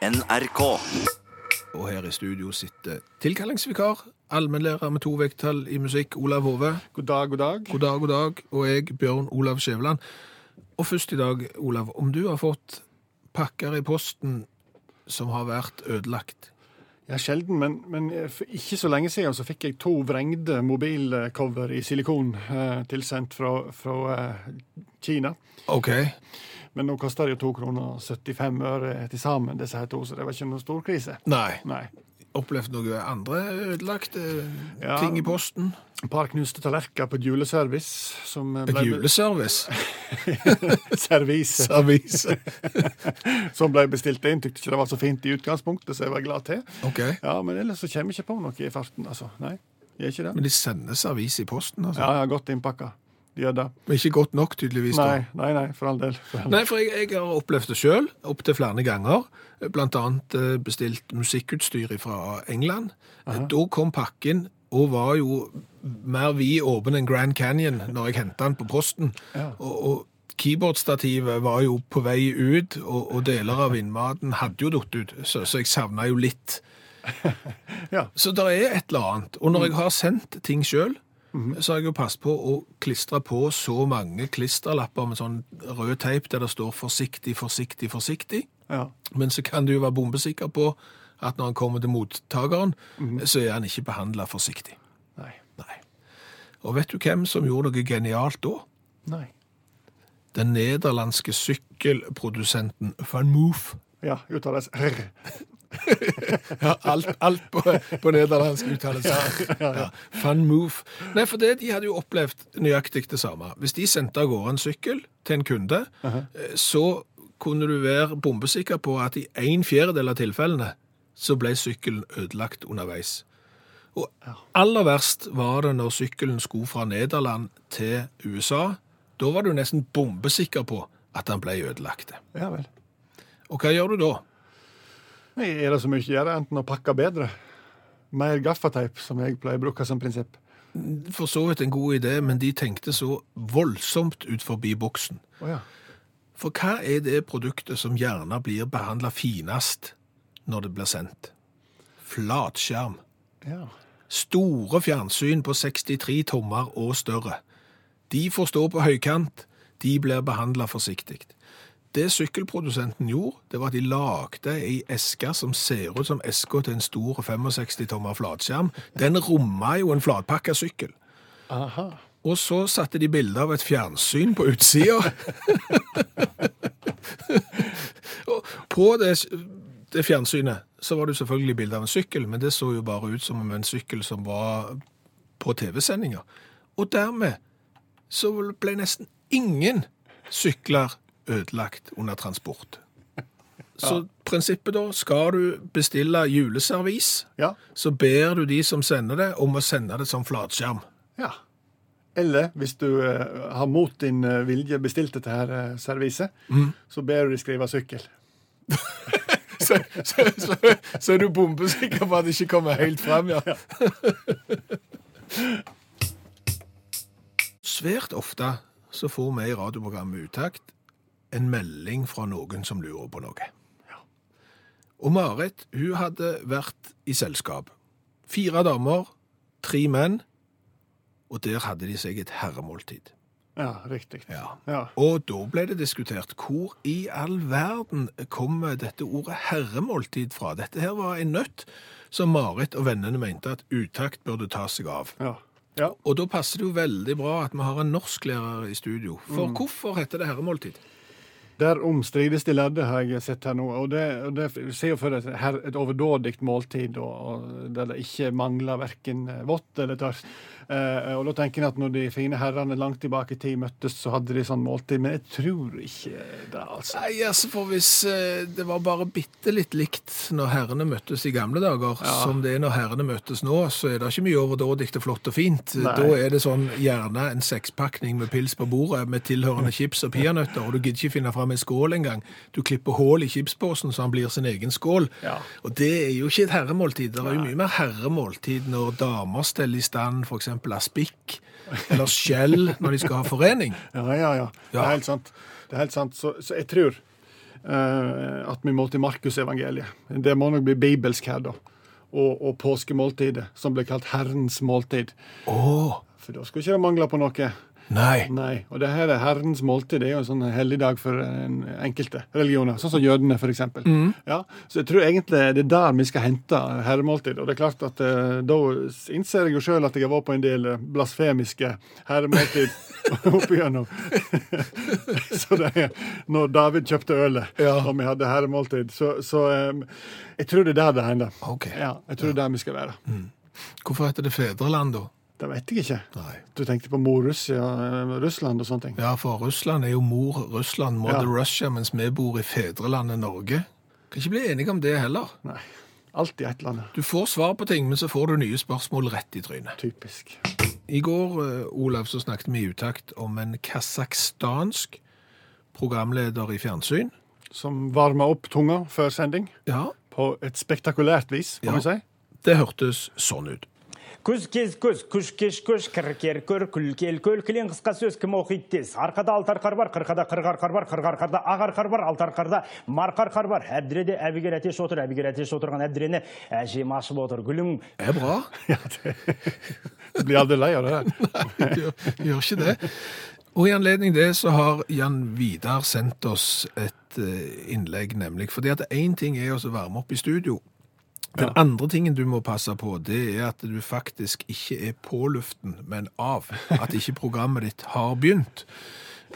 NRK. Og her i studio sitter tilkallingsvikar, allmennlærer med to vekttall i musikk, Olav Hove. God dag, god dag. God dag, god dag. Og jeg, Bjørn Olav Skjæveland. Og først i dag, Olav, om du har fått pakker i posten som har vært ødelagt. Ja, sjelden, men, men for ikke så lenge siden så fikk jeg to vrengde mobilcover i silikon eh, tilsendt fra, fra eh, Kina. OK. Men nå koster det jo 2 kroner og 75 øre til sammen, disse her to, så det var ikke noen stor krise. Nei. Nei. Opplevd noe andre ødelagte Ja. ting i posten? Et par knuste tallerkener på et juleservice. Som eh, Et ble juleservice? Servise. Servise. som ble bestilt inn. Tykte ikke det var så fint i utgangspunktet, så jeg var glad til. OK. Ja, Men ellers så kommer jeg ikke på noe i farten, altså. Nei, gjør ikke det. Men de sender servis i posten, altså? Ja, ja, godt innpakka. Det. Men ikke godt nok, tydeligvis. Nei, nei, nei, for all del. For all del. Nei, for jeg, jeg har opplevd det sjøl opptil flere ganger. Blant annet eh, bestilt musikkutstyr fra England. Da kom pakken og var jo mer vid åpen enn Grand Canyon når jeg henta den på posten. Ja. Og, og keyboardstativet var jo på vei ut, og, og deler av vindmaten hadde jo datt ut, så, så jeg savna jo litt. Ja. Så det er et eller annet. Og når jeg har sendt ting sjøl, så har jeg jo passet på å klistre på så mange klisterlapper med sånn rød teip der det står 'forsiktig, forsiktig, forsiktig'. Ja. Men så kan du jo være bombesikker på at når han kommer til mottakeren, så er han ikke behandla forsiktig. Nei. Nei. Og vet du hvem som gjorde noe genialt da? Nei. Den nederlandske sykkelprodusenten Van Moof. Ja, uttales r. Ja, alt, alt på, på nederlandsk uttales. Ja, Fun move. Nei, for det, de hadde jo opplevd nøyaktig det samme. Hvis de sendte av gårde en sykkel til en kunde, eh, så kunne du være bombesikker på at i en fjerdedel av tilfellene så ble sykkelen ødelagt underveis. Og aller verst var det når sykkelen skulle fra Nederland til USA. Da var du nesten bombesikker på at den ble ødelagt. Ja vel. Og hva gjør du da? Nei, er det så mye å gjøre enten å pakke bedre? Mer gaffateip, som jeg pleier å bruke som prinsipp. For så vidt en god idé, men de tenkte så voldsomt ut forbi boksen. Oh, ja. For hva er det produktet som gjerne blir behandla finest når det blir sendt? Flatskjerm. ja. Store fjernsyn på 63 tommer og større. De får stå på høykant, de blir behandla forsiktig. Det sykkelprodusenten gjorde, det var at de lagde ei eske som ser ut som eska til en stor 65 tommer flatskjerm. Den romma jo en flatpakka sykkel. Aha. Og så satte de bilde av et fjernsyn på utsida. på det, det fjernsynet så var det selvfølgelig bilde av en sykkel, men det så jo bare ut som om en sykkel som var på TV-sendinger. Og dermed så ble nesten ingen sykler ødelagt under transport. Så prinsippet da, skal du bestille juleservis, Ja. så ber du de som sender det, om å sende det som flatskjerm. ja. Eller hvis du uh, har mot din eh, vilje bestilt dette her uh, serviset, så ber du de skrive sykkel. så, så, så, så er du bombesikker på at det ikke kommer helt frem, ja. Svært ofte så får vi i radioprogrammet Utakt en melding fra noen som lurer på noe. Og Marit, hun hadde vært i selskap. Fire damer, tre menn, og der hadde de seg et herremåltid. Ja, riktig. Ja. Ja. Og da ble det diskutert hvor i all verden kommer dette ordet herremåltid fra. Dette her var en nøtt som Marit og vennene mente at utakt burde ta seg av. Ja. ja. Og da passer det jo veldig bra at vi har en norsklærer i studio. For hvorfor heter det herremåltid? Derom omstrides de lærde, har jeg sett her nå. Og det, og det ser jo for deg et overdådig måltid, og, og der det ikke mangler verken vått eller tørt. Eh, og da tenker jeg at når de fine herrene langt tilbake i tid møttes, så hadde de sånn måltid. Men jeg tror ikke det, altså. Nei, altså, for hvis eh, det var bare bitte litt likt når herrene møttes i gamle dager, som det er når herrene møtes nå, så er det ikke mye overdådig og flott og fint. Nei. Da er det sånn gjerne en sekspakning med pils på bordet med tilhørende chips og peanøtter, og du gidder ikke finne fram en skål en gang. Du klipper hull i chipsposen så han blir sin egen skål. Ja. Og det er jo ikke et herremåltid. Det er jo mye mer herremåltid når damer steller i stand eksempel aspikk eller skjell når de skal ha forening. Ja, ja, ja. Det er helt sant. Det er helt sant. Så, så jeg tror uh, at vi må til Markusevangeliet. Det må nok bli bibelsk her, da. Og, og påskemåltidet, som ble kalt Herrens måltid. Oh. For da skulle ikke det mangle på noe. Nei. Nei, og det her er Herrens måltid. Det er jo en sånn helligdag for en, enkelte religioner, sånn som jødene f.eks. Mm. Ja, så jeg tror egentlig det er der vi skal hente herremåltid. Og det er klart at eh, da innser jeg jo sjøl at jeg har vært på en del eh, blasfemiske herremåltid opp igjennom. så det er når David kjøpte ølet, Ja. og vi hadde herremåltid, så, så eh, jeg tror det er der det hender. Okay. Ja, jeg tror det er der vi skal være. Hvorfor heter det fedreland, da? Det vet jeg ikke. Nei. Du tenkte på mor Russia, eh, Russland og sånne ting? Ja, for Russland er jo mor Russland, mother Ja. Russia, mens vi bor i fedrelandet Norge. Kan ikke bli enige om det heller. Nei. Alltid et eller annet. Du får svar på ting, men så får du nye spørsmål rett i trynet. Typisk. I går, eh, Olav, så snakket vi i utakt om en kasakhstansk programleder i fjernsyn. Som varma opp tunga før sending Ja, på et spektakulært vis, må Ja. vi si. det hørtes sånn ut Күз кез көз, күш кеш көш, кір кер көр, күл кел көл, кілең қысқа сөз кім оқиды тез. Арқада алты арқар бар, қырқада қырық арқар бар, қырық арқарда ақ арқар бар, алты арқарда марқа арқар бар. Әбдіреде әбігер әтеш отыр, әбігер әтеш отырған әбдірені әжем ашып отыр. Гүлім Det er bra. Ja, det, du blir aldri lei av det der. Det gjør, det gjør ikke det. Og i anledning det så har Jan Vidar sendt oss et eh, innlegg, nemlig. Fordi at én ting er å varme opp i studio. den andre tingen du må passe på, det er at du faktisk ikke er på luften, men av. At ikke programmet ditt har begynt.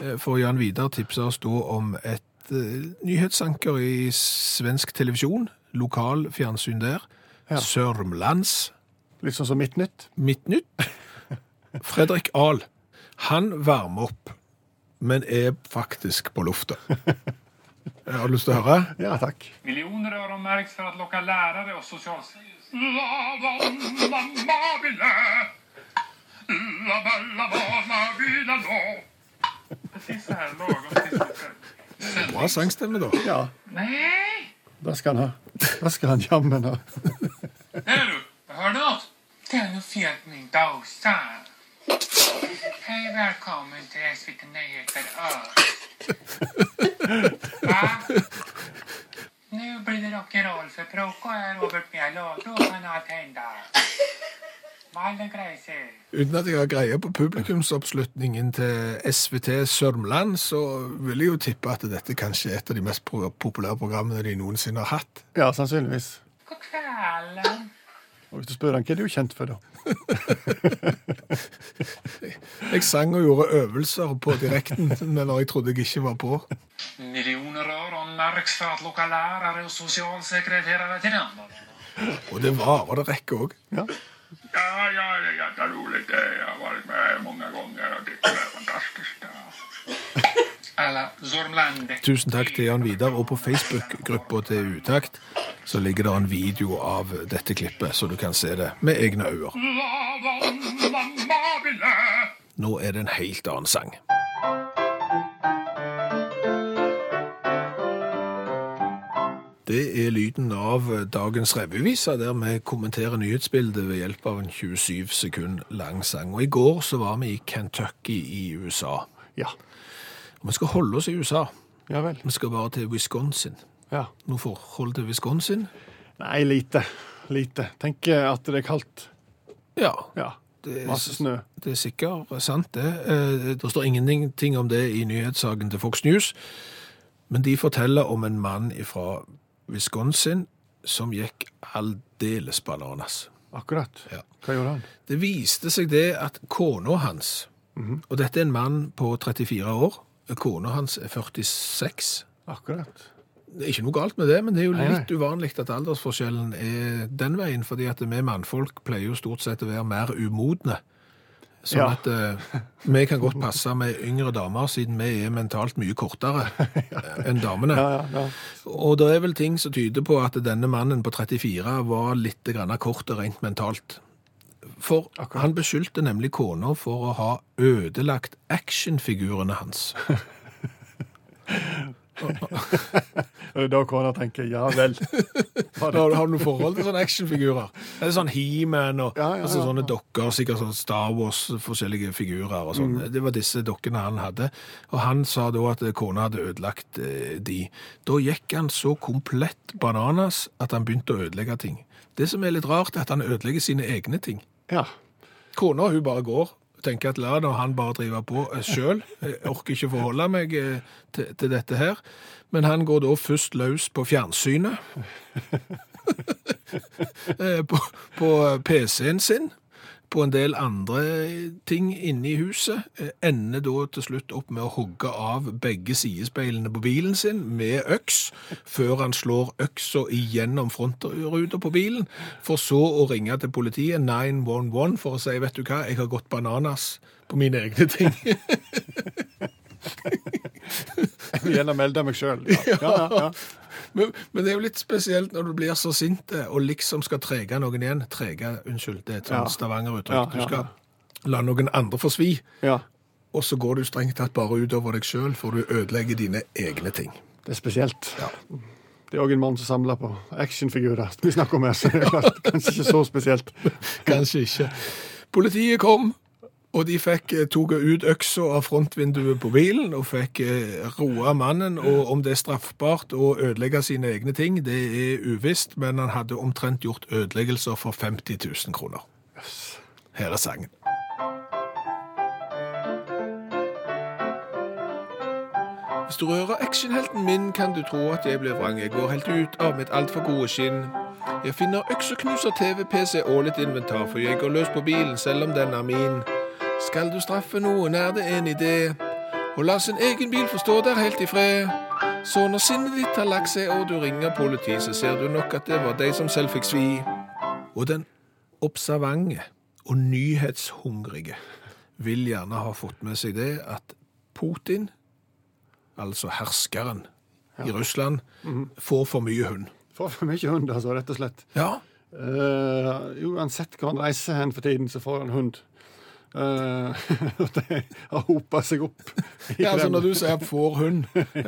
Eh, For Jan Vidar tipsa oss da om et eh, nyhetsanker i svensk televisjon, lokal fjernsyn der. Ja. Sørmlands Litt sånn som Midtnytt. Midtnytt. Fredrik Ahl. Han varmer opp, men er faktisk på lufta. Har du lyst til å høre? Ja, takk. Och socialstyrelsen. Precis så här lagom till slutet. Bra sangstemme, da. Ja, Nei! det skal han ha. Det skal han jammen ha. Där du! Hører du noe? Det er noe fint på min dose. Hei, velkommen til SVT Nyheter Öst. Nu blir det rock'n'roll för Procco är Robert Mjällö. Då kan allt hända. Wallengrejser. Uten at jeg har greie på publikumsoppslutningen til SVT Sørmland, så vil jeg jo tippe at dette kanskje er et av de mest populære programmene de noensinne har hatt. Ja, sannsynligvis. God kvällen. Og hvis du spør han, hva er du kjent for, da? Jeg sang og gjorde øvelser på direkten men når jeg trodde jeg ikke var på. Og öronmärks för att locka lärare och socialsekreterare til den. Og det varer det rekker òg. Ja. Ja, ja, det er rolig. Jeg har vært med mange ganger. og det Tusen takk til Jan Vidar, og på Facebook-gruppa til Utakt så ligger det en video av dette klippet, så du kan se det med egne øyne. Nå er det en helt annen sang. Det er lyden av dagens revyvise, der vi kommenterer nyhetsbildet ved hjelp av en 27 sekund lang sang. Og i går så var vi i Kentucky i USA. Ja. Vi skal holde oss i USA. Ja vel. Vi skal bare til Wisconsin. Ja. Noe forhold til Wisconsin? Nei, lite. Lite. Tenker at det er kaldt. Ja, Ja. det er, Masse snø. det er sikkert sant det. Eh, Det står ingenting om det i nyhetssaken til Fox News, men de forteller om en mann fra Wisconsin som gikk aldeles bananas. Akkurat. Ja. Hva gjorde han? Det viste seg det at kona hans, og dette er en mann på 34 år, kona hans er 46, Akkurat. Det er ikke noe galt med det, men det er jo litt uvanlig at aldersforskjellen er den veien, fordi at vi mannfolk pleier jo stort sett å være mer umodne. Sånn Ja. at uh, vi kan godt passe med yngre damer, siden vi er mentalt mye kortere enn damene. Ja, ja, ja. Og det er vel ting som tyder på at denne mannen på 34 var litt grann kort rent mentalt. For Akkurat. han beskyldte nemlig kona for å ha ødelagt actionfigurene hans. Og det er da kona tenker ja vel. Har du, noe forhold til sånne actionfigurer? Er det sånn He-Man og Ja, ja, Altså, ja. sånne dokker, sikkert sånn Star Wars, forskjellige figurer og sånn. Mm. Det var disse dokkene han hadde. Og han sa da at kona hadde ødelagt eh, de. Da gikk han så komplett bananas at han begynte å ødelegge ting. Det som er litt rart, er at han ødelegger sine egne ting. Ja. Kona hun bare går. Tenker at la nå han bare drive på sjøl. Orker ikke forholde meg eh, til, til dette her. Men han går da først løs på fjernsynet. Eh, på på PC-en sin. På en del andre ting inne i huset. Eh, Ender da til slutt opp med å hogge av begge sidespeilene på bilen sin med øks, før han slår øksa igjennom frontruta på bilen, for så å ringe til politiet 911 for å si vet du hva, jeg har gått bananas på mine egne ting. Jeg vil gjerne melde meg sjøl. Ja, ja, ja. Men, men det er jo litt spesielt når du blir så sint eh, og liksom skal trege noen igjen. Trege, unnskyld, det er et Ja. Stavanger-uttrykk. Ja, ja, Du skal la noen andre få svi, ja. og så går du strengt tatt bare utover deg sjøl, for du ødelegger dine egne ting. Det er spesielt. Det er òg en mann som samler på actionfigurer vi snakker om her, så det er kanskje ikke så spesielt. Kanskje ikke. Politiet kom, og de fikk eh, tok ut øksa av frontvinduet på bilen og fikk eh, roa mannen. Og om det er straffbart å ødelegge sine egne ting, det er uvisst, men han hadde omtrent gjort ødeleggelser for 50 000 kroner. Her er sangen. Hvis du rører actionhelten min, kan du tro at jeg blir vrang. Jeg går helt ut av mitt altfor gode skinn. Jeg finner økseknuser, TV, PC og litt inventar, for jeg går løs på bilen selv om den er min. Skal du straffe noen, er det en idé. Og la sin egen bil få stå der helt i fred. Så når sinnet ditt har lagt seg og du ringer politiet, så ser du nok at det var de som selv fikk svi. Og den observante og nyhetshungrige vil gjerne ha fått med seg det at Putin, altså herskeren i Russland, får for mye hund. Får for mye hund, altså, rett og slett. Ja, Uh, uansett hvor han reiser hen for tiden, så får han hund. Det har hopa seg opp. ja altså Når du sier 'får hund',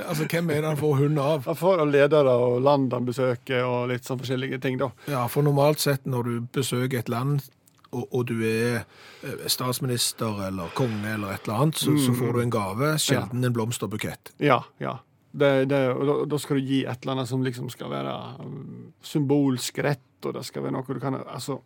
altså hvem er det han får hund av? Han får ledere og land han besøker, og litt sånn forskjellige ting, da. Ja, For normalt sett når du besøker et land, og, og du er eh, statsminister eller konge eller et eller annet, så, så får du en gave, sjelden en blomsterbukett. Ja, ja. Det, det, og da, da skal du gi et eller annet som liksom skal være um, symbolsk rett, og det skal være noe du kan Altså,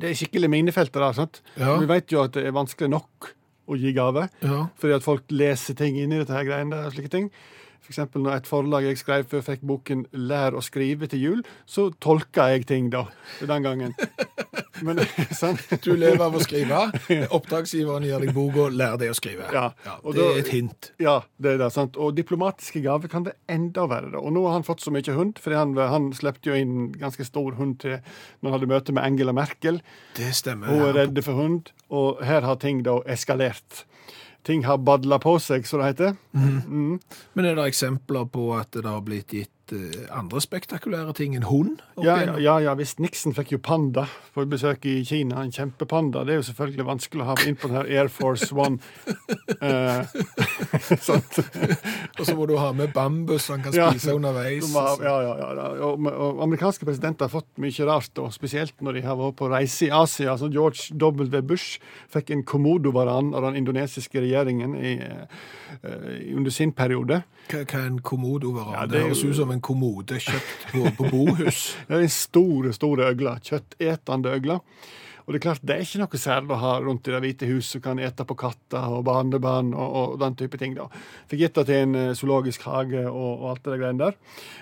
det er skikkelig minefeltet der, sant? Ja. Vi vet jo at det er vanskelig nok å gi gave, Ja. fordi at folk leser ting inn i dette her greiene der, og slike ting. For eksempel når et forlag jeg skrev før fikk boken 'Lær å skrive til jul', så tolka jeg ting da, den gangen. Men, sant? Du lever av å skrive. Oppdragsgiveren gir deg boka 'Lær deg å skrive'. Ja, og det da- er et hint. Ja, det er det, sant? og diplomatiske gaver kan det enda. Da. Og nå har han fått så mye hund, fordi han, han jo inn ganske stor hund til når han hadde møte med Angela Merkel. Det stemmer. Hun er Ja. redd for hund, og her har ting da eskalert. Ting har badla på seg, som det heter. Men er det eksempler på at det har blitt gitt eh, andre spektakulære ting enn hund? Ja, ja, ja, ja, visst. Nixon fikk jo panda på besøk i Kina. En kjempepanda. Det er jo selvfølgelig vanskelig å ha inn på den her Air Force One. Eh? Og så må du ha med bambus han kan Ja. spise underveis. Ha, ja, ja, ja, ja. Og, og amerikanske presidenter har fått mye rart, og spesielt når de har vært på reise i Asia. Så George W. Bush fikk en komodovaran av den indonesiske regjeringen i, eh, under sin periode. Hva, hva er en komodovaran? Ja, det det høres ut som en kommode kjøpt på, på bohus. Er en store, store øgle. Kjøttetende øgle. Og det er klart, det er ikke noe særlig å ha rundt i Det hvite hus som kan ete på katter og barnebarn og, og den type ting. da. Fikk gitt det til en eh, zoologisk hage og, og alt det der greiene der.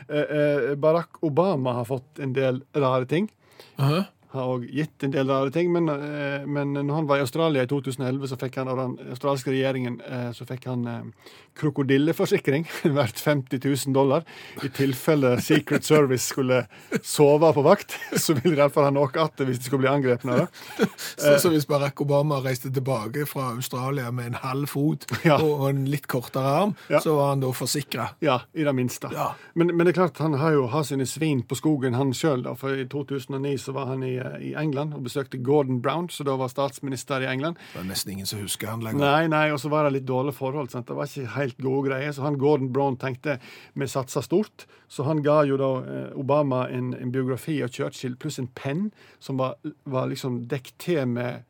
Eh, eh, Barack Obama har fått en del rare ting. Aha. Har òg gitt en del rare ting, men, eh, men når han var i Australia i 2011, så fikk han av den australske regjeringen eh, så fikk han eh, krokodilleforsikring verdt 50 000 dollar. I tilfelle Secret Service skulle sove på vakt, så ville derfor iallfall ha noe igjen hvis de skulle bli angrepet. av det. Så, så hvis Barack Obama reiste tilbake fra Australia med en halv fot Ja. og en litt kortere arm, Ja. så var han da forsikra. Ja, i det minste. Ja. Men, men det er klart, han har jo har sine svin på skogen, han sjøl. For i 2009 så var han i, i England og besøkte Gordon Brown, som da var statsminister i England. Det er nesten ingen som husker han lenger. Nei, nei, og så var det litt dårlig forhold. Sant? Det var ikke helt gode greier. Så han Gordon Brown tenkte vi satser stort. Så han ga jo da eh, Obama en, en biografi av Churchill pluss en penn som var, var liksom dekket til med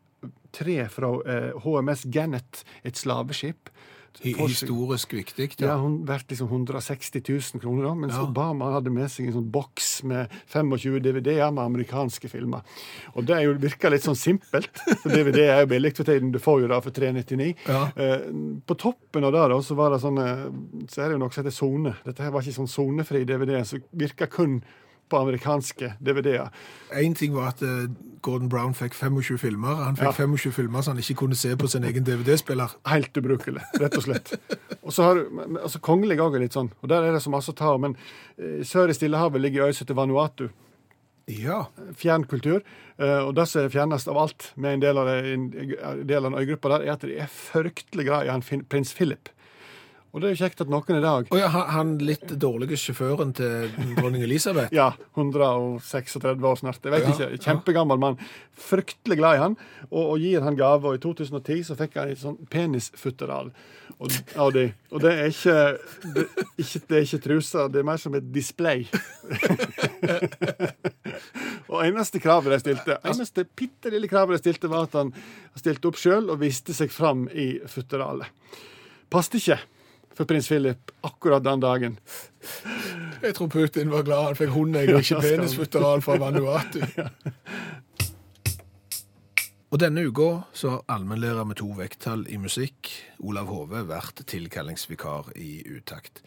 tre fra eh, HMS Gannet, et slaveskip. Historisk viktig. Ja, Ja. hun verdt liksom 160 000 kroner, da, mens Ja. Obama hadde med seg en sånn boks med 25 DVD-er med amerikanske filmer. Og det er jo, virker litt sånn simpelt, for DVD er jo billig for tiden. Du får jo det for 399. Ja. Eh, på toppen av det da, så var det sånn, så er det jo noe som heter sone. Dette her var ikke sånn sonefri DVD, som virker kun på amerikanske DVD-er. En ting var at eh, Gordon Brown fikk 25 filmer. Han fikk Ja. 25 filmer så han ikke kunne se på sin egen DVD-spiller. Helt ubrukelig, rett og slett. Og så har du, altså Kongelig òg er litt sånn, og der er det så masse å ta av. Men eh, sør i Stillehavet ligger øya til Vanuatu. Ja. fjern kultur. eh, Og det som er fjernest av alt med en del av, det, en del av den øygruppa der, er at de er fryktelig glad i han prins Philip. Og det er jo kjekt at noen i dag Og ja, han, han litt dårlige sjåføren til dronning Elisabeth. ja, 136 år snart. Jeg vet Ja, ikke. Kjempegammel mann. Fryktelig glad i han, og, og gir han gave. Og i 2010 så fikk han et sånn penisfutteral og, av de. Og det er ikke, det, ikke Det er ikke truser, det er mer som et display. og eneste kravet de stilte, eneste bitte lille kravet de stilte, var at han stilte opp sjøl og viste seg fram i futteralet. Passet ikke for prins Philip akkurat den dagen. Jeg tror Putin var glad han fikk hundeegg og ikke penisfutteral fra Vanuatu. Og denne uka så har allmennlærer med to vekttall i musikk, Olav Hove, vært tilkallingsvikar i utakt.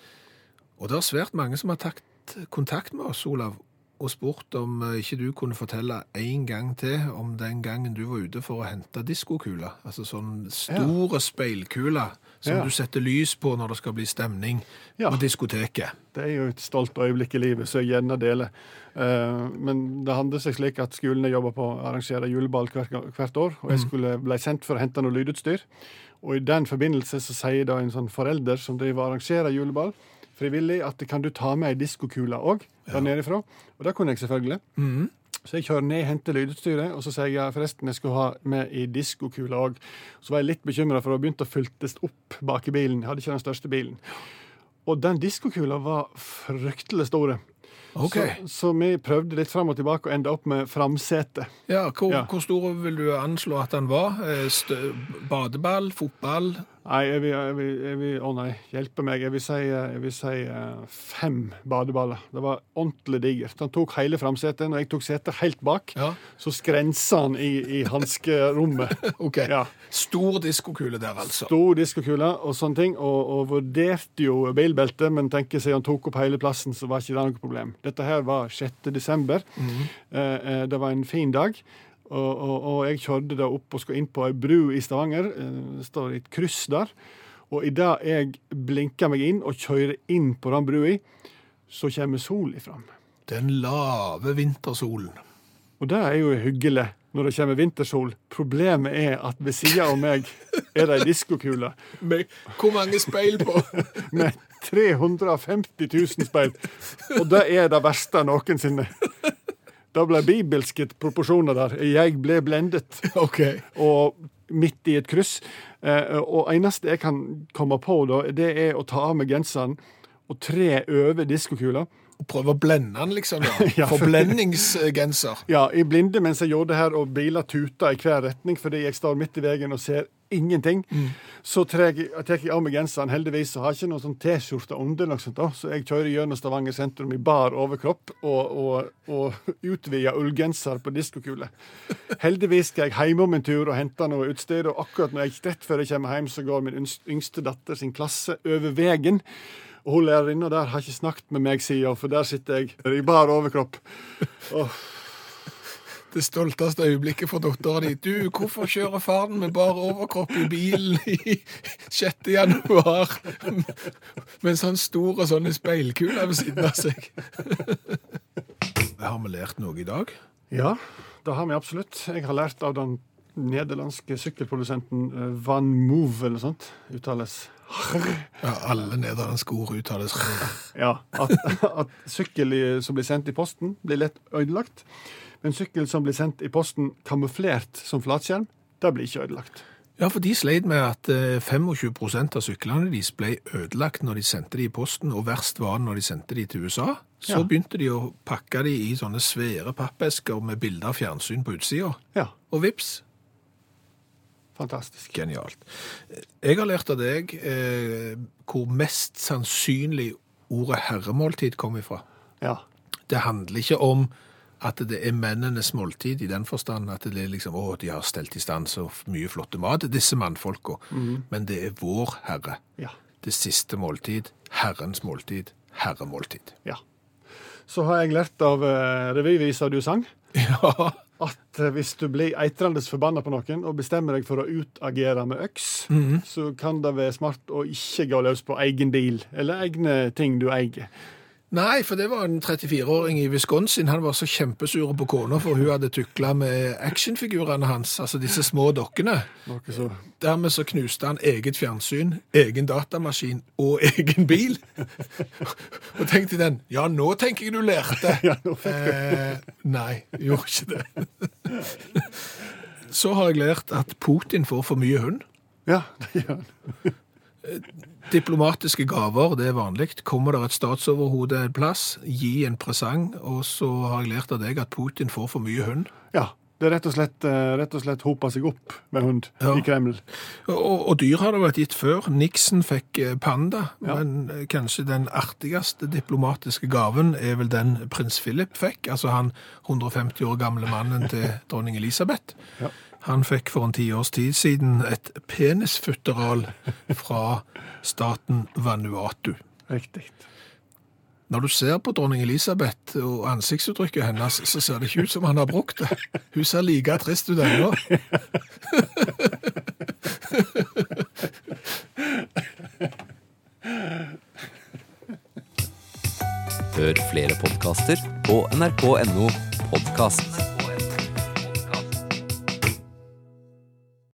Og det er svært mange som har tatt kontakt med oss, Olav, og spurt om eh, ikke du kunne fortelle en gang til om den gangen du var ute for å hente diskokula. Altså sånn store speilkuler som Ja. du setter lys på når det skal bli stemning Ja. på diskoteket. Det er jo et stolt øyeblikk i livet som jeg gjerne deler. Eh, men det handler seg slik at skolene jobber på, å arrangere juleball hvert, år. Og jeg skulle ble sendt for å hente noe lydutstyr. Og i den forbindelse så sier da en sånn forelder som driver og arrangerer juleball, frivillig at kan du ta med ei diskokule òg, der ja. ifra. Og det kunne jeg selvfølgelig. Så jeg kjører ned, henter lydutstyret, og så sier jeg forresten jeg skulle ha med i diskokule òg. Så var jeg litt bekymra, for det begynte å fyltes opp bak i bilen. Jeg hadde ikke den største bilen. Og den diskokula var fryktelig store. Okay. Så, så vi prøvde litt fram og tilbake og enda opp med framsete. Ja, hvor, Ja. hvor stor vil du anslå at den var? Eh, Stø badeball? Fotball? Nei, jeg vil, jeg vil, jeg vil, å nei, hjelpe meg. Jeg vil si, jeg vil si eh, fem badeballer. Det var ordentlig digert. Han tok hele framsetet. Når jeg tok setet helt bak, Ja. så skrensa han i, i hanskerommet. Ok. Ja. Stor diskokule der, altså. Stor diskokule og sånne ting, og, og vurderte jo bilbeltet, men tenker seg han tok opp hele plassen, så var ikke det noe problem. Dette her var 6. desember. Mm -hmm. det var en fin dag. Og, og, og jeg kjørte da opp og skulle inn på ei bru i Stavanger. eh, Det står et kryss der. Og idet jeg blinker meg inn og kjører inn på den brua, så kommer sola fram. Den lave vintersolen. Og det er jo hyggelig når det kommer vintersol. Problemet er at ved sida av meg er det ei diskokule Med hvor mange speil på? med 350 000 speil. Og det er det verste noensinne. Det ble bibelske proporsjoner der. Jeg ble blendet. Okay. Og midt i et kryss. Eh, og eneste jeg kan komme på, da, det er å ta av meg genseren og tre over diskokula. Prøve å blende den, liksom. Ja. Forblendingsgenser. Ja, i blinde mens jeg gjorde det her, og biler tuta i hver retning fordi jeg står midt i veien og ser ingenting, så tar jeg, jeg av meg genseren. Heldigvis så har jeg ikke noen sånn T-skjorte under, noe sånt, da, så jeg kjører gjennom Stavanger sentrum i bar overkropp og, og, og utvida ullgenser på diskokule. Heldigvis skal jeg hjem om en tur og hente noe utstyr, og akkurat når jeg rett før jeg kommer hjem, så går min yngste datter sin klasse over veien. Og hun lærerinna der har ikke snakket med meg siden, for der sitter jeg i bar overkropp. Oh. Det stolteste øyeblikket for dattera di. Du, hvorfor kjører faren med bar overkropp i bilen i 6. januar med en sånn stor og sånn speilkule ved siden av seg? Har vi lært noe i dag? Ja, det har vi absolutt. Jeg har lært av den nederlandske sykkelprodusenten eh, Van Move eller noe sånt uttales Ja, alle nederlandske ord uttales Ja, at, at sykkel som blir sendt i posten, blir lett ødelagt. Men sykkel som blir sendt i posten kamuflert som flatskjerm, det blir ikke ødelagt. Ja, for de sleit med at eh, 25% av syklene deres ble ødelagt når de sendte de i posten, og verst var det når de sendte de til USA. Så Ja. begynte de å pakke de i sånne svære pappesker med bilder av fjernsyn på utsida. Ja, Og vips, fantastisk. genialt. Jeg har lært av deg eh, hvor mest sannsynlig ordet herremåltid kom ifra. Ja. Det handler ikke om at det er mennenes måltid i den forstand at det er liksom, å, de har stelt i stand så mye flotte mat, disse mannfolka. Men det er vår herre. Ja. Det siste måltid, herrens måltid, herremåltid. ja. Så har jeg lært av uh, revyvisa du sang, Ja, at eh, hvis du blir eitrende forbanna på noen og bestemmer deg for å utagere med øks, så kan det være smart å ikke gå løs på egen bil eller egne ting du eier. Nei, for det var en 34-åring i Wisconsin. Han var så kjempesur på kona for hun hadde tukla med actionfigurene hans, altså disse små dokkene. Så Dermed så knuste han eget fjernsyn, egen datamaskin og egen bil. og tenkte den, ja, nå tenker jeg du lærte. Ja, eh, nei, gjorde ikke det. så har jeg lært at Putin får for mye hund. Ja, det gjør han. Diplomatiske gaver, det er vanlig. Kommer det et statsoverhode en plass, gi en presang, og så har jeg lært av deg at Putin får for mye hund. Ja. Det er rett og slett, eh, rett og slett hopa seg opp med hund Ja. i Kreml. Og, og dyr har det vært gitt før. Nixon fikk eh, panda, Ja. men eh, kanskje den artigste diplomatiske gaven er vel den prins Philip fikk, altså han 150 år gamle mannen til dronning Elisabeth. Ja. Han fikk for en ti års tid siden et penisfutteral fra staten Vanuatu. Riktig. Når du ser på dronning Elisabeth og ansiktsuttrykket hennes, så ser det ikke ut som han har brukt det. Hun ser like trist ut ennå. Hør flere podkaster på nrk.no podkast.